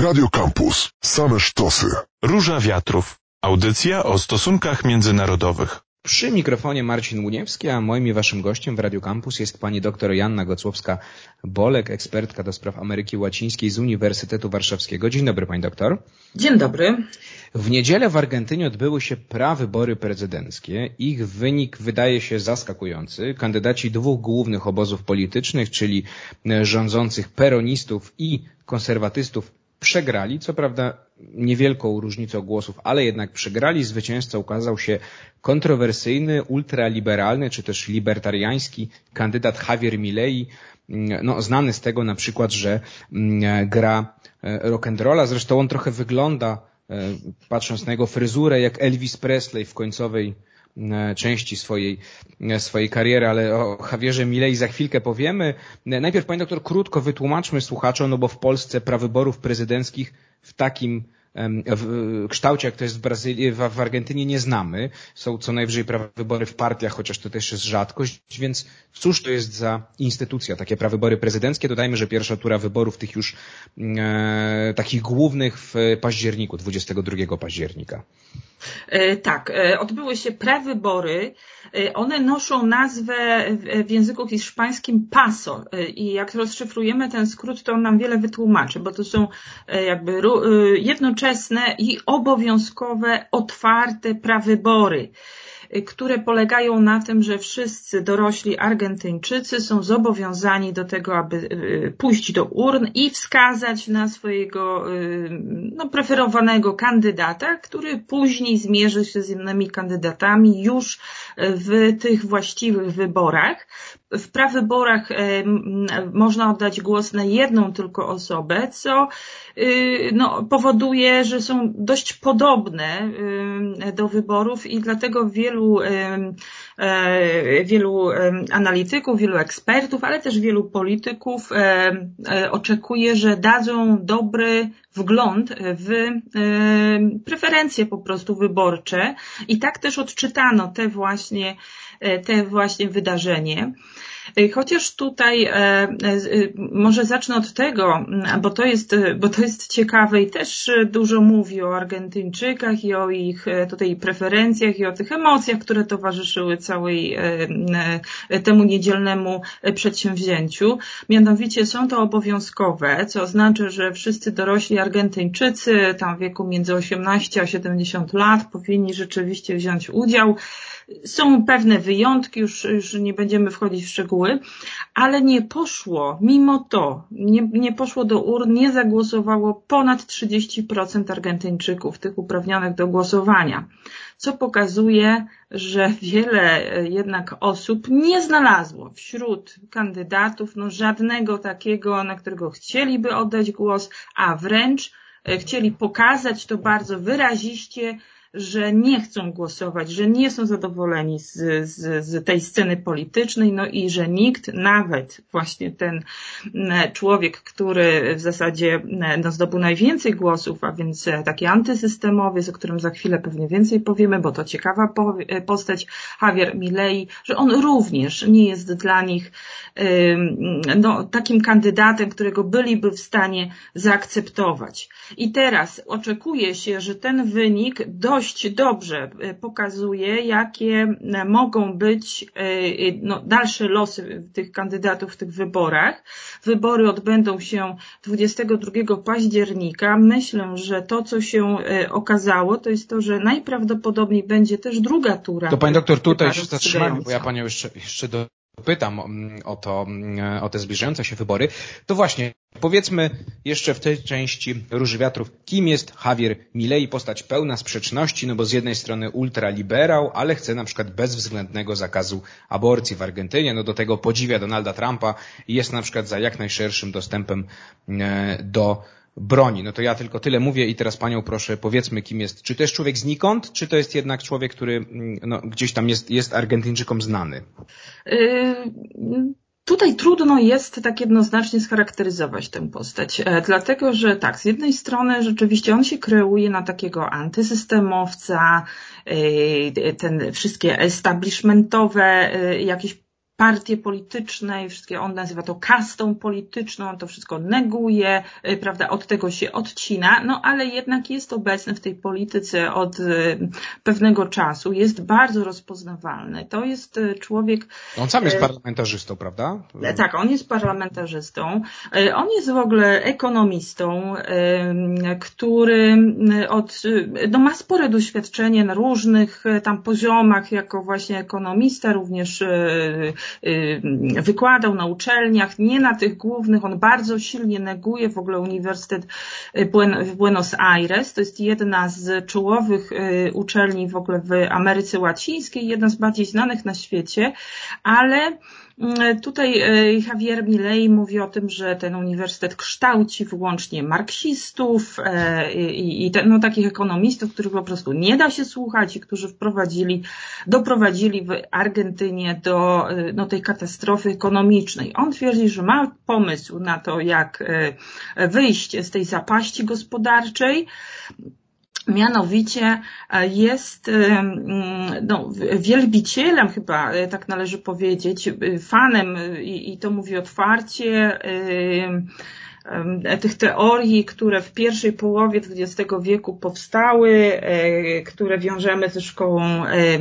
Radio Campus. Same sztosy. Róża Wiatrów. Audycja o stosunkach międzynarodowych. Przy mikrofonie Marcin Łuniewski, a moim i waszym gościem w Radio Campus jest pani doktor Janna Gocłowska-Bolek, ekspertka do spraw Ameryki Łacińskiej z Uniwersytetu Warszawskiego. Dzień dobry pani doktor. Dzień dobry. W niedzielę w Argentynie odbyły się prawybory prezydenckie. Ich wynik wydaje się zaskakujący. Kandydaci dwóch głównych obozów politycznych, czyli rządzących peronistów i konserwatystów przegrali, co prawda niewielką różnicą głosów, ale jednak przegrali. Zwycięzcą ukazał się kontrowersyjny, ultraliberalny czy też libertariański kandydat Javier Milei, no, znany z tego na przykład, że mm, gra e, rock'n'rolla. Zresztą on trochę wygląda, e, patrząc na jego fryzurę, jak Elvis Presley w końcowej części swojej, e, swojej kariery, ale o Javierze Milei za chwilkę powiemy. E, najpierw, Pani doktor, krótko wytłumaczmy słuchaczom, no bo w Polsce prawyborów prezydenckich w takim w kształcie, jak to jest w Brazylii, w, Argentynie nie znamy. Są co najwyżej prawybory w partiach, chociaż to też jest rzadkość, więc cóż to jest za instytucja, takie prawybory prezydenckie? Dodajmy, że pierwsza tura wyborów tych już e, takich głównych w październiku, 22 października. E, tak, e, odbyły się prewybory. E, one noszą nazwę w języku hiszpańskim PASO i jak rozszyfrujemy ten skrót, to on nam wiele wytłumaczy, bo to są jakby i obowiązkowe, otwarte prawybory które polegają na tym, że wszyscy dorośli Argentyńczycy są zobowiązani do tego, aby y, pójść do urn i wskazać na swojego y, no, preferowanego kandydata, który później zmierzy się z innymi kandydatami już w tych właściwych wyborach. W prawyborach można oddać głos na jedną tylko osobę, co y, no, powoduje, że są dość podobne do wyborów i dlatego wielu, e, wielu analityków, wielu ekspertów, ale też wielu polityków e, oczekuje, że dadzą dobry wgląd w preferencje po prostu wyborcze. I tak też odczytano te właśnie, te właśnie wydarzenie. Y, chociaż tutaj e, e, może zacznę od tego, bo to jest, bo to jest ciekawe i też dużo mówi o Argentyńczykach i o ich e, tutaj preferencjach i o tych emocjach, które towarzyszyły całej temu niedzielnemu przedsięwzięciu. Mianowicie są to obowiązkowe, co oznacza, że wszyscy dorośli Argentyńczycy tam w wieku między 18 a 70 lat powinni rzeczywiście wziąć udział. Są pewne wyjątki, już, już nie będziemy wchodzić w szczegóły, ale nie poszło, mimo to, nie, nie poszło do urn, nie zagłosowało ponad 30% Argentyńczyków, tych uprawnionych do głosowania, co pokazuje, że wiele jednak osób nie znalazło wśród kandydatów no, żadnego takiego, na którego chcieliby oddać głos, a wręcz e, chcieli pokazać to bardzo wyraziście, że nie chcą głosować, że nie są zadowoleni z, z, z tej sceny politycznej, no i że nikt, nawet właśnie ten e, człowiek, który w zasadzie e, no, zdobył najwięcej głosów, a więc e, taki antysystemowiec, o którym za chwilę pewnie więcej powiemy, bo to ciekawa postać, Javier Milei, że on również nie jest dla nich no, takim kandydatem, którego byliby w stanie zaakceptować. I teraz oczekuje się, że ten wynik dość dość dobrze e, pokazuje, jakie e, mogą być e, no, dalsze losy tych kandydatów w tych wyborach. Wybory odbędą się 22 października. Myślę, że to, co się okazało, to jest to, że najprawdopodobniej będzie też druga tura. To pani doktor, tutaj się zatrzymam, bo ja panią jeszcze, jeszcze do pytam mm, o to, mm, o te zbliżające się wybory, to właśnie powiedzmy jeszcze w tej części Róży Wiatrów, kim jest Javier Milei, postać pełna sprzeczności, no bo z jednej strony ultraliberał, ale chce na przykład bezwzględnego zakazu aborcji w Argentynie, no do tego podziwia Donalda Trumpa i jest na przykład za jak najszerszym dostępem e, do broni. No to ja tylko tyle mówię i teraz panią proszę powiedzmy kim jest. Czy to jest człowiek znikąd, czy to jest jednak człowiek, który mm, no, gdzieś tam jest, jest Argentyńczykom znany? Yy, tutaj trudno jest tak jednoznacznie scharakteryzować tę postać, e, dlatego że tak, z jednej strony rzeczywiście on się kreuje na takiego antysystemowca, e, ten wszystkie establishmentowe e, jakieś partie polityczne i wszystkie, on nazywa to kastą polityczną, on to wszystko neguje, y, prawda, od tego się odcina, no ale jednak jest obecny w tej polityce od y, pewnego czasu, jest bardzo rozpoznawalny. To jest y, człowiek... On sam jest parlamentarzystą, prawda? Tak, on jest parlamentarzystą. On jest w ogóle ekonomistą, który od, no ma spore doświadczenie na różnych tam poziomach, jako właśnie ekonomista, również wykładał na uczelniach, nie na tych głównych, on bardzo silnie neguje w ogóle Uniwersytet y, w Buenos Aires, to jest jedna z czołowych y, uczelni w ogóle w Ameryce Łacińskiej, jedna z bardziej znanych na świecie, ale tutaj e, Javier Milei mówi o tym, że ten uniwersytet kształci wyłącznie marksistów e, i, no, takich ekonomistów, których po prostu nie da się słuchać i którzy wprowadzili, doprowadzili w Argentynie do e, no, tej katastrofy ekonomicznej. On twierdzi, że ma pomysł na to, jak wyjść z tej zapaści gospodarczej. Mianowicie e, jest e, no, wielbicielem chyba, e, tak należy powiedzieć, fanem i, i to mówi otwarcie tych teorii, które w pierwszej połowie XX wieku powstały, e, które wiążemy ze szkołą e,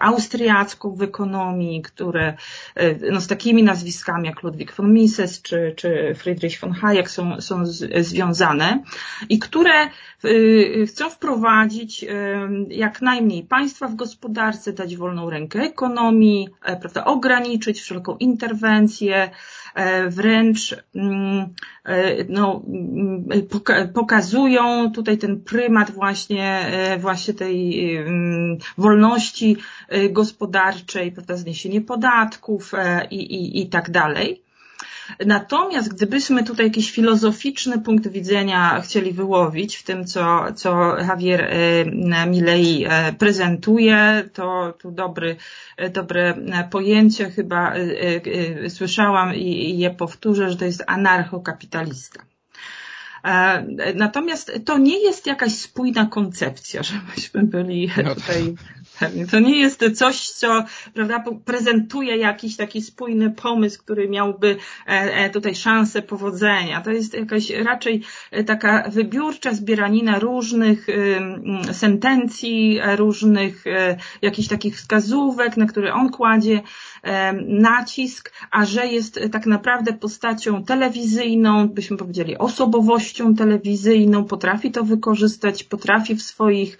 austriacką w ekonomii, które e, no, z takimi nazwiskami jak Ludwig von Mises czy, czy Friedrich von Hayek są, są związane i które chcą wprowadzić jak najmniej państwa w gospodarce, dać wolną rękę ekonomii, prawda, ograniczyć wszelką interwencję, wręcz mm, no, mm, pokazują tutaj ten prymat właśnie, e, właśnie tej wolności gospodarczej, prawda, zniesienie podatków i, i, i tak dalej. Natomiast gdybyśmy tutaj jakiś filozoficzny punkt widzenia chcieli wyłowić w tym, co, co Javier e, Milei e, prezentuje, to tu dobry, e, dobre pojęcie chyba słyszałam i je powtórzę, że to jest anarchokapitalista. Natomiast to nie jest jakaś spójna koncepcja, żebyśmy byli no tutaj to nie jest coś, co prawda, prezentuje jakiś taki spójny pomysł, który miałby e, e, tutaj szansę powodzenia. To jest jakaś raczej e, taka wybiórcza zbieranina różnych sentencji, różnych jakichś takich wskazówek, na które on kładzie nacisk, a że jest tak naprawdę postacią telewizyjną, byśmy powiedzieli osobowością telewizyjną, potrafi to wykorzystać, potrafi w swoich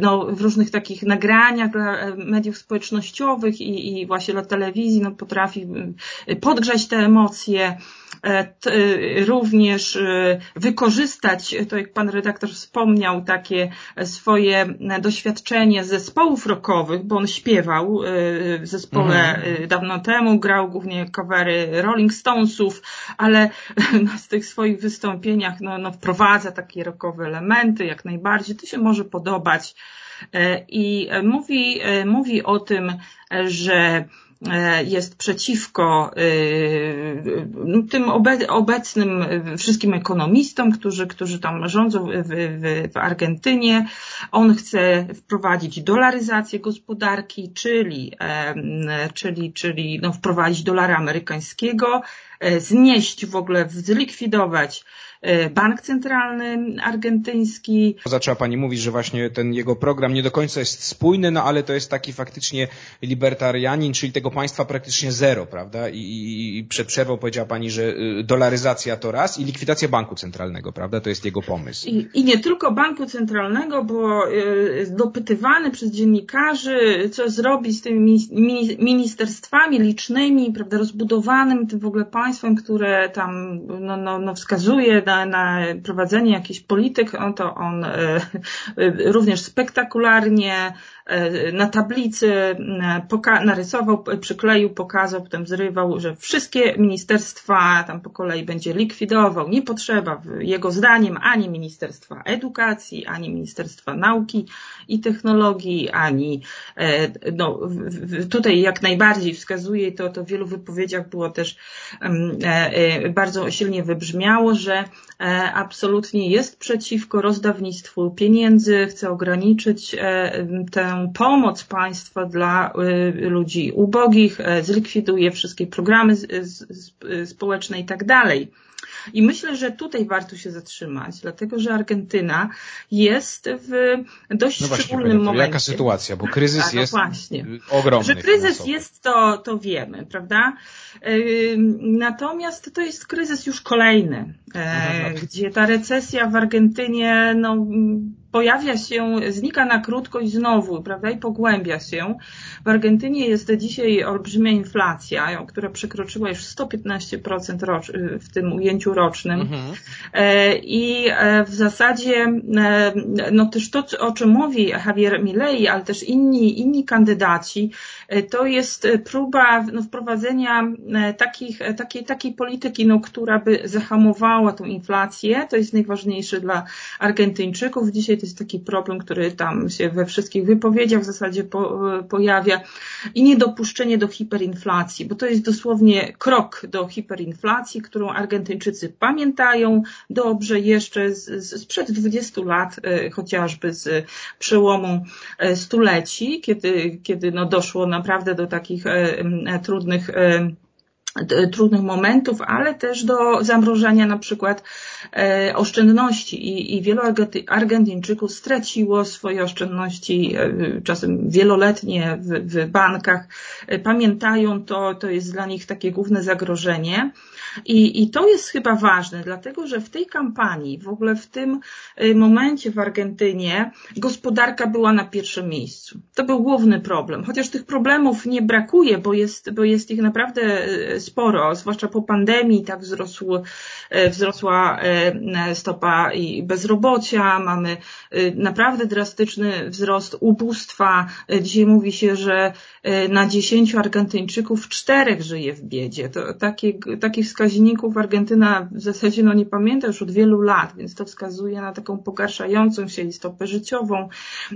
no, w różnych takich nagraniach dla e, mediów społecznościowych i, i właśnie dla telewizji no, potrafi podgrzać te emocje, również wykorzystać, to jak pan redaktor wspomniał, takie swoje doświadczenie zespołów rockowych, bo on śpiewał w zespole mhm. dawno temu, grał głównie covery Rolling Stonesów, ale no, z tych swoich wystąpieniach no, no, wprowadza takie rockowe elementy, jak najbardziej. To się może podobać. E, I mówi, e, mówi o tym, że e, jest przeciwko no, tym obecnym wszystkim ekonomistom, którzy, którzy tam rządzą w, w, w Argentynie. On chce wprowadzić dolaryzację gospodarki, czyli, czyli, czyli no, wprowadzić dolara amerykańskiego, znieść w ogóle, zlikwidować E, bank Centralny Argentyński. Zaczęła Pani mówić, że właśnie ten jego program nie do końca jest spójny, no ale to jest taki faktycznie libertarianin, czyli tego państwa praktycznie zero, prawda? I, i, i przed przerwą powiedziała Pani, że y, dolaryzacja to raz i likwidacja banku centralnego, prawda? To jest jego pomysł. I, i nie tylko banku centralnego, bo y, dopytywany przez dziennikarzy, co zrobić z tymi ministerstwami licznymi, prawda, rozbudowanym tym w ogóle państwem, które tam no, no, no wskazuje na, na prowadzenie jakichś polityk, no to on e, e, również spektakularnie na tablicy e, narysował, przykleił, pokazał, potem zrywał, że wszystkie ministerstwa tam po kolei będzie likwidował. Nie potrzeba jego zdaniem ani Ministerstwa Edukacji, ani Ministerstwa Nauki i Technologii, ani e, no, tutaj jak najbardziej wskazuje to, to w wielu wypowiedziach było też bardzo silnie wybrzmiało, że absolutnie jest przeciwko rozdawnictwu pieniędzy, chce ograniczyć tę pomoc państwa dla ludzi ubogich, zlikwiduje wszystkie programy społeczne i tak dalej. I myślę, że tutaj warto się zatrzymać, dlatego że Argentyna jest w dość no właśnie, szczególnym momencie. Jaka sytuacja? Bo kryzys tak, no jest właśnie. ogromny. Że kryzys finansowy. jest, to, to wiemy, prawda? Natomiast to jest kryzys już kolejny, mhm. gdzie ta recesja w Argentynie, no, pojawia się, znika na krótko i znowu, prawda, i pogłębia się. W Argentynie jest dzisiaj olbrzymia inflacja, która przekroczyła już 115% rocz, w tym ujęciu rocznym. Mhm. E, I e, w zasadzie, e, no też to, o czym mówi Javier Milei, ale też inni, inni kandydaci, to jest próba no, wprowadzenia takich, takiej, takiej polityki, no, która by zahamowała tą inflację. To jest najważniejsze dla Argentyńczyków. Dzisiaj to jest taki problem, który tam się we wszystkich wypowiedziach w zasadzie po, pojawia. I niedopuszczenie do hiperinflacji, bo to jest dosłownie krok do hiperinflacji, którą Argentyńczycy pamiętają dobrze jeszcze z, z, sprzed 20 lat, e, chociażby z przełomu e, stuleci, kiedy, kiedy no doszło naprawdę do takich e, trudnych trudnych momentów, ale też do zamrożenia na przykład e, oszczędności i, i wielu Argentyńczyków straciło swoje oszczędności e, czasem wieloletnie w, w bankach. E, pamiętają to, to jest dla nich takie główne zagrożenie. I, I to jest chyba ważne, dlatego że w tej kampanii, w ogóle w tym momencie w Argentynie gospodarka była na pierwszym miejscu. To był główny problem. Chociaż tych problemów nie brakuje, bo jest, bo jest ich naprawdę sporo, zwłaszcza po pandemii, tak wzrosł, e, wzrosła e, stopa i bezrobocia, mamy e, naprawdę drastyczny wzrost ubóstwa. Dzisiaj mówi się, że na dziesięciu Argentyńczyków czterech żyje w biedzie. To takie, takich wskaźników Argentyna w zasadzie no nie pamięta już od wielu lat, więc to wskazuje na taką pogarszającą się stopę życiową.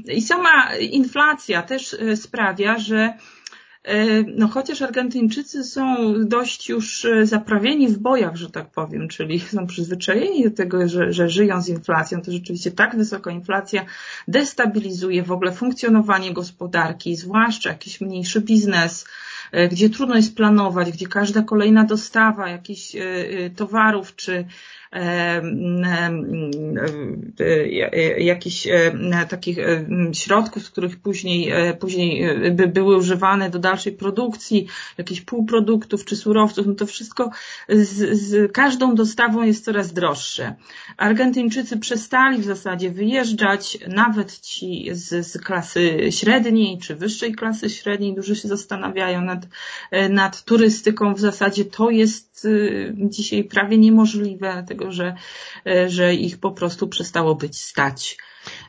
I sama inflacja też sprawia, że no chociaż Argentyńczycy są dość już e, zaprawieni w bojach, że tak powiem, czyli są przyzwyczajeni do tego, że, że żyją z inflacją, to rzeczywiście tak wysoka inflacja destabilizuje w ogóle funkcjonowanie gospodarki, zwłaszcza jakiś mniejszy biznes, e, gdzie trudno jest planować, gdzie każda kolejna dostawa jakichś towarów czy jakichś takich środków, z których później, e, później e, by były używane do dalszej produkcji, jakichś półproduktów czy surowców, no to wszystko z, z każdą dostawą jest coraz droższe. Argentyńczycy przestali w zasadzie wyjeżdżać, nawet ci z, z klasy średniej czy wyższej klasy średniej, dużo się zastanawiają nad, e, nad turystyką. W zasadzie to jest dzisiaj prawie niemożliwe, tego, że, e, że ich po prostu przestało być stać.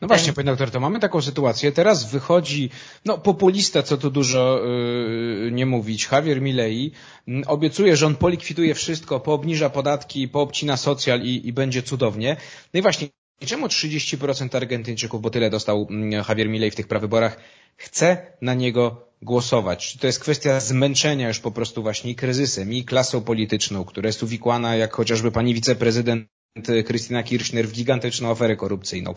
No właśnie, panie doktor, to mamy taką sytuację. Teraz wychodzi, no populista, co tu dużo yy, nie mówić, Javier Milei, yy, obiecuje, że on polikwiduje wszystko, poobniża podatki, poobcina socjal i, i będzie cudownie. No i właśnie, czemu 30% Argentyńczyków, bo tyle dostał Javier Milei w tych prawyborach, chce na niego głosować. Czy to jest kwestia zmęczenia już po prostu właśnie kryzysem, i klasą polityczną, która jest uwikłana, jak chociażby pani wiceprezydent Krystyna Kirchner w gigantyczną aferę korupcyjną.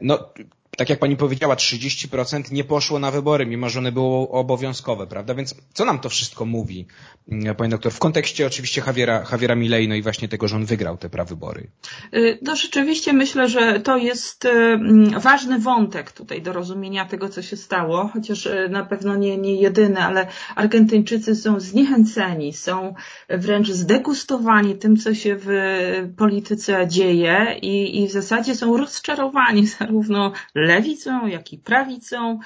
No, tak jak pani powiedziała, 30% nie poszło na wybory, mimo że one były obowiązkowe, prawda? Więc co nam to wszystko mówi, mm, pani doktor, w kontekście oczywiście Javiera, Javiera Milei, no i właśnie tego, że on wygrał te prawybory? Y, no rzeczywiście myślę, że to jest y, mm, ważny wątek tutaj do rozumienia tego, co się stało, chociaż y, na pewno nie, nie jedyny, ale Argentyńczycy są zniechęceni, są wręcz zdegustowani tym, co się w polityce dzieje i, i w zasadzie są rozczarowani zarówno lewicą, jak i prawicą.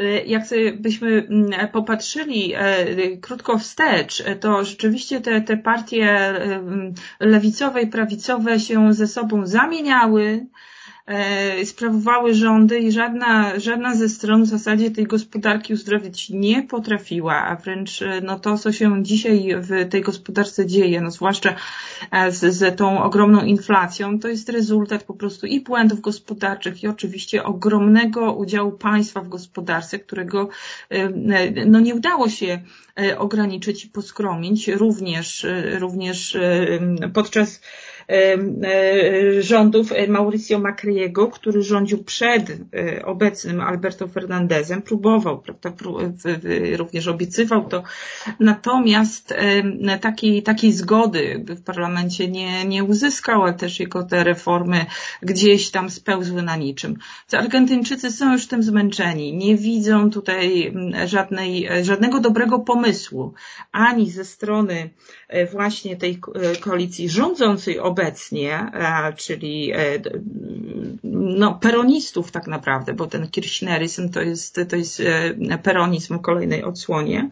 Y, jak sobie byśmy mm, popatrzyli e, krótko wstecz, to rzeczywiście te, te partie mm, lewicowe i prawicowe się ze sobą zamieniały. E, sprawowały rządy i żadna, żadna ze stron w zasadzie tej gospodarki uzdrowić nie potrafiła, a wręcz e, no to, co się dzisiaj w tej gospodarce dzieje, no zwłaszcza e, z, z tą ogromną inflacją, to jest rezultat po prostu i błędów gospodarczych i oczywiście ogromnego udziału państwa w gospodarce, którego no nie udało się ograniczyć i poskromić również, również podczas rządów Mauricio Macriego, który rządził przed obecnym Alberto Fernandezem, próbował, prawda, również obiecywał to, natomiast takiej, takiej zgody w parlamencie nie, nie uzyskał, a też jego te reformy gdzieś tam spełzły na niczym. Argentyńczycy są już tym zmęczeni, nie widzą tutaj żadnej, żadnego dobrego pomysłu, ani ze strony e, właśnie tej e, koalicji rządzącej obecnie, e, czyli no, peronistów tak naprawdę, bo ten kirchneryzm to jest, to jest peronizm w kolejnej odsłonie,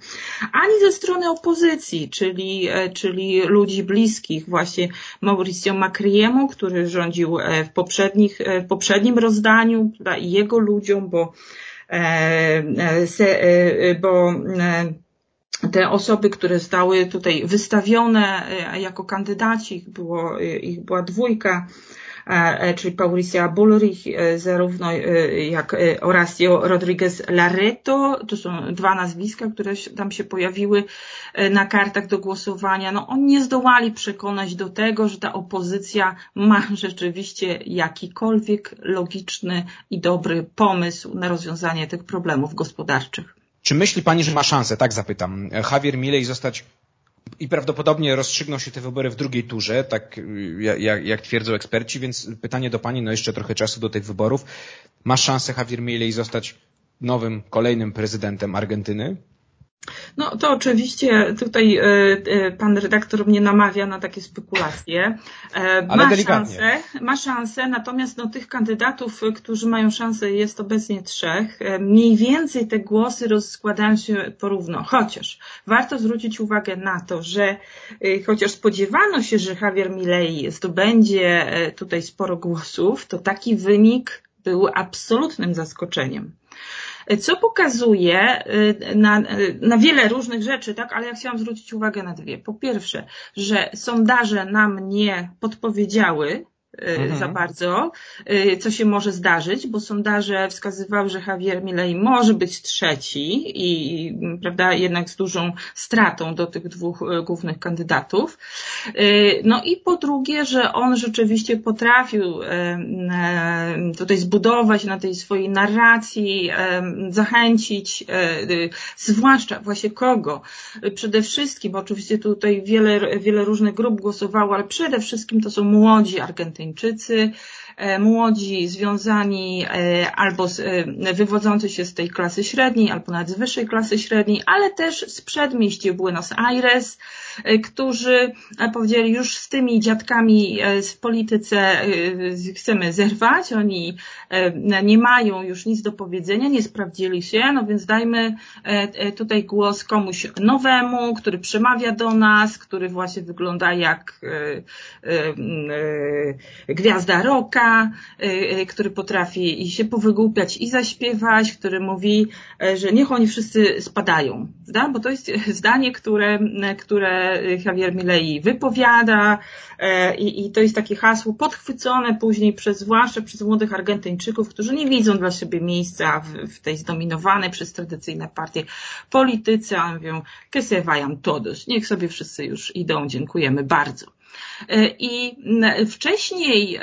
ani ze strony opozycji, czyli, czyli ludzi bliskich właśnie Mauricio Macriemu, który rządził w, poprzednich, w poprzednim rozdaniu i jego ludziom, bo, bo te osoby, które zostały tutaj wystawione e, jako kandydaci, ich, było, e, ich była dwójka, e, czyli Patricia Bullrich, zarówno jak Horacio Rodriguez Larreto, to są dwa nazwiska, które tam się pojawiły na kartach do głosowania. No, oni nie zdołali przekonać do tego, że ta opozycja ma rzeczywiście jakikolwiek logiczny i dobry pomysł na rozwiązanie tych problemów gospodarczych. Czy myśli Pani, że ma szansę, tak zapytam, Javier Milei zostać i prawdopodobnie rozstrzygną się te wybory w drugiej turze, tak jak, jak twierdzą eksperci, więc pytanie do Pani, no jeszcze trochę czasu do tych wyborów. Ma szansę Javier Milei zostać nowym, kolejnym prezydentem Argentyny? No to oczywiście tutaj e, e, pan redaktor mnie namawia na takie spekulacje. E, Ale ma szansę, ma szansę, natomiast no, tych kandydatów, którzy mają szansę jest obecnie trzech. Mniej więcej te głosy rozkładają się porówno. Chociaż warto zwrócić uwagę na to, że chociaż spodziewano się, że Javier Milei zdobędzie tutaj sporo głosów, to taki wynik był absolutnym zaskoczeniem co pokazuje y, na, y, na wiele różnych rzeczy, tak, ale ja chciałam zwrócić uwagę na dwie. Po pierwsze, że sondaże nam nie podpowiedziały, mhm. za bardzo, y, co się może zdarzyć, bo sondaże wskazywały, że Javier Milei może być trzeci i, prawda, jednak z dużą stratą do tych dwóch y, głównych kandydatów. No i po drugie, że on rzeczywiście potrafił tutaj zbudować na tej swojej narracji, zachęcić, zwłaszcza właśnie kogo? Przede wszystkim, bo oczywiście tutaj wiele, wiele różnych grup głosowało, ale przede wszystkim to są młodzi Argentyńczycy, Argentyńczycy, e, młodzi, związani e, albo e, wywodzący się z tej klasy średniej, albo nawet z wyższej klasy średniej, ale też z przedmieści Buenos Aires, którzy powiedzieli już z tymi dziadkami w polityce chcemy zerwać, oni nie mają już nic do powiedzenia, nie sprawdzili się, no więc dajmy tutaj głos komuś nowemu, który przemawia do nas, który właśnie wygląda jak gwiazda roka, y, y, który potrafi i się powygłupiać i zaśpiewać, który mówi, e, że niech oni wszyscy spadają, prawda? bo to jest zdanie, które, które Javier Milei wypowiada e, i, i to jest takie hasło podchwycone później przez, zwłaszcza przez młodych Argentyńczyków, którzy nie widzą dla siebie miejsca w, w tej zdominowanej przez tradycyjne partie polityce, a mówią, que se vayan todos, niech sobie wszyscy już idą, dziękujemy bardzo. E, I wcześniej e,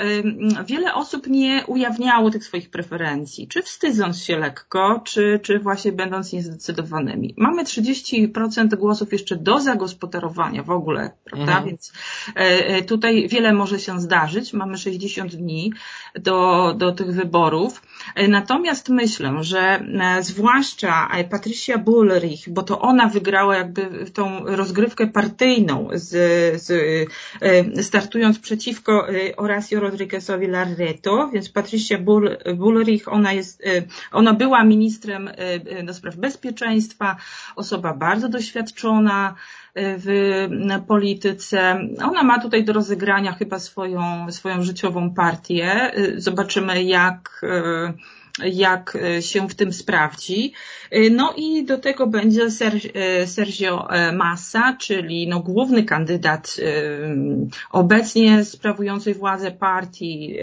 wiele osób nie ujawniało tych swoich preferencji, czy wstydząc się lekko, czy, czy właśnie będąc niezdecydowanymi. Mamy 30% głosów jeszcze do zagospodarowania w ogóle, prawda? Mhm. Więc e, tutaj wiele może się zdarzyć. Mamy 60 dni do, do tych wyborów. Natomiast myślę, że zwłaszcza Patricia Bullrich, bo to ona wygrała jakby tą rozgrywkę partyjną z, z E, startując przeciwko e, Horacio Rodriguezowi Larreto, więc Patricia Bullrich, ona jest, e, ona była ministrem do spraw bezpieczeństwa, osoba bardzo doświadczona, w polityce. Ona ma tutaj do rozegrania chyba swoją, swoją życiową partię. Zobaczymy, jak jak e, się w tym sprawdzi. E, no i do tego będzie e, Sergio Massa, czyli no główny kandydat obecnie sprawującej władzę partii,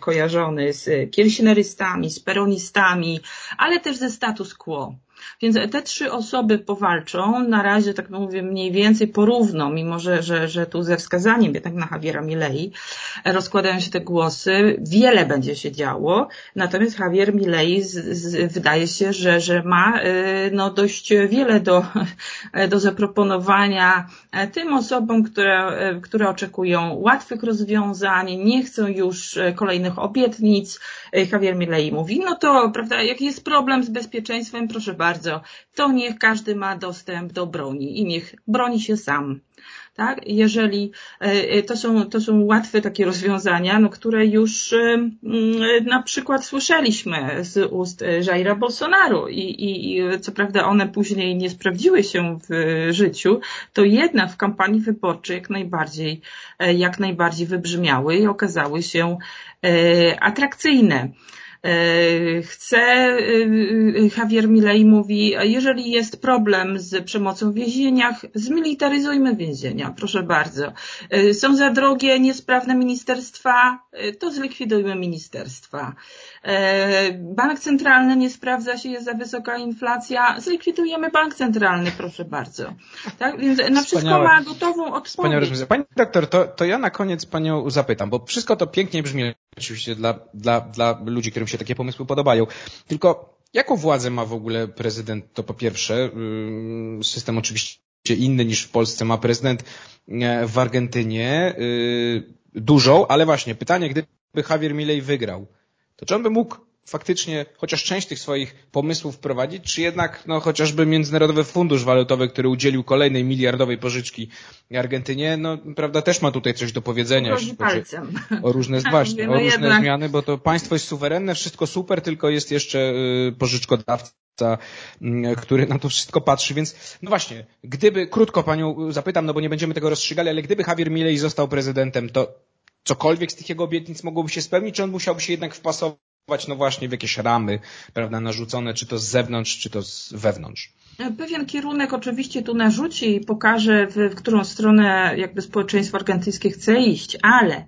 kojarzony z kirchnerystami, z peronistami, ale też ze status quo. Więc te trzy osoby powalczą, na razie tak mówię mniej więcej porówno, mimo że, że, że tu ze wskazaniem jednak na Javiera Milei rozkładają się te głosy, wiele będzie się działo, natomiast Javier Milei z, z, wydaje się, że, że ma y, no, dość wiele do, do zaproponowania tym osobom, które, które oczekują łatwych rozwiązań, nie chcą już kolejnych obietnic. Javier Milei mówi, no to prawda, jak jest problem z bezpieczeństwem, proszę bardzo, to niech każdy ma dostęp do broni i niech broni się sam. Tak? Jeżeli e, to są, to są łatwe takie rozwiązania, no, które już e, na przykład słyszeliśmy z ust Jaira Bolsonaro i, i, i co prawda one później nie sprawdziły się w życiu, to jednak w kampanii wyborczej jak najbardziej, e, jak najbardziej wybrzmiały i okazały się atrakcyjne. E, chce, e, e, Javier Milei mówi, jeżeli jest problem z przemocą w więzieniach, zmilitaryzujmy więzienia, proszę bardzo. Są za drogie, niesprawne ministerstwa, to zlikwidujmy ministerstwa. Bank centralny nie sprawdza się, jest za wysoka inflacja, zlikwidujemy bank centralny, proszę bardzo. Tak? Więc na wszystko ma gotową odpowiedź. Pani doktor, to, to ja na koniec Panią zapytam, bo wszystko to pięknie brzmi oczywiście dla, dla, dla ludzi, którym się takie pomysły podobają. Tylko jaką władzę ma w ogóle prezydent? To po pierwsze, system oczywiście inny niż w Polsce ma prezydent e, w Argentynie, dużą, ale właśnie pytanie, gdyby Javier Milei wygrał, to czy on by mógł faktycznie chociaż część tych swoich pomysłów wprowadzić, czy jednak no, chociażby Międzynarodowy Fundusz Walutowy, który udzielił kolejnej miliardowej pożyczki Argentynie, no prawda, też ma tutaj coś do powiedzenia, jeśli chodzi o różne, właśnie, no o różne jednak. zmiany, bo to państwo jest suwerenne, wszystko super, tylko jest jeszcze y, pożyczkodawca, y, który na to wszystko patrzy, więc no właśnie, gdyby, krótko panią zapytam, no bo nie będziemy tego rozstrzygali, ale gdyby Javier Milei został prezydentem, to cokolwiek z tych jego obietnic mogłoby się spełnić, czy on musiałby się jednak wpasować no właśnie w jakieś ramy, prawda, narzucone, czy to z zewnątrz, czy to z wewnątrz. Pewien kierunek oczywiście tu narzuci i pokaże, w, w którą stronę jakby społeczeństwo argentyńskie chce iść, ale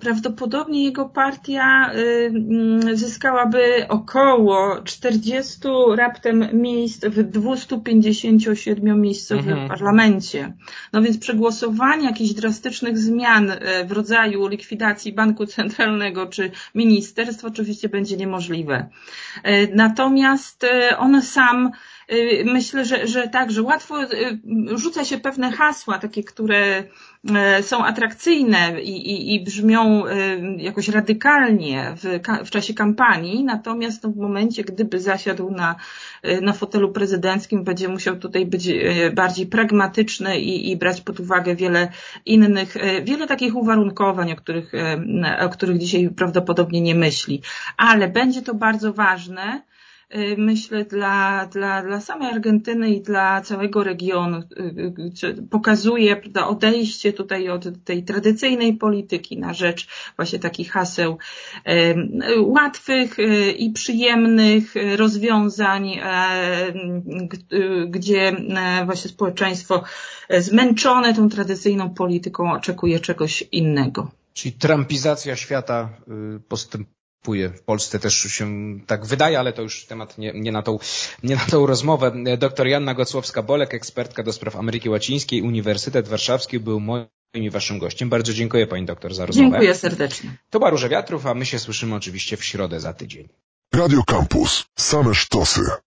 prawdopodobnie jego partia y, zyskałaby około 40 raptem miejsc w 257 miejscowym mhm. parlamencie. No więc przegłosowanie jakichś drastycznych zmian y, w rodzaju likwidacji banku centralnego czy ministerstw oczywiście będzie niemożliwe. Y, natomiast on sam myślę, że, że tak, że łatwo y, rzuca się pewne hasła, takie, które y, są atrakcyjne i, i, i brzmią jakoś radykalnie w, w czasie kampanii, natomiast no, w momencie, gdyby zasiadł na, na fotelu prezydenckim, będzie musiał tutaj być bardziej pragmatyczny i, i brać pod uwagę wiele innych, wiele takich uwarunkowań, o których, o których dzisiaj prawdopodobnie nie myśli. Ale będzie to bardzo ważne, Y, myślę, dla, dla, dla samej Argentyny i dla całego regionu. Y, y, pokazuje prawda, odejście tutaj od tej tradycyjnej polityki na rzecz właśnie takich haseł łatwych i przyjemnych rozwiązań, gdzie właśnie społeczeństwo zmęczone tą tradycyjną polityką oczekuje czegoś innego. Czyli trumpizacja świata postępuje w Polsce też się tak wydaje, ale to już temat nie, nie, na, tą, nie na tą rozmowę. Doktor Janna Gocłowska-Bolek, ekspertka do spraw Ameryki Łacińskiej, Uniwersytet Warszawski był moim i waszym gościem. Bardzo dziękuję pani doktor za rozmowę. Dziękuję serdecznie. To była Róża Wiatrów, a my się słyszymy oczywiście w środę za tydzień. Radio Campus. Same sztosy.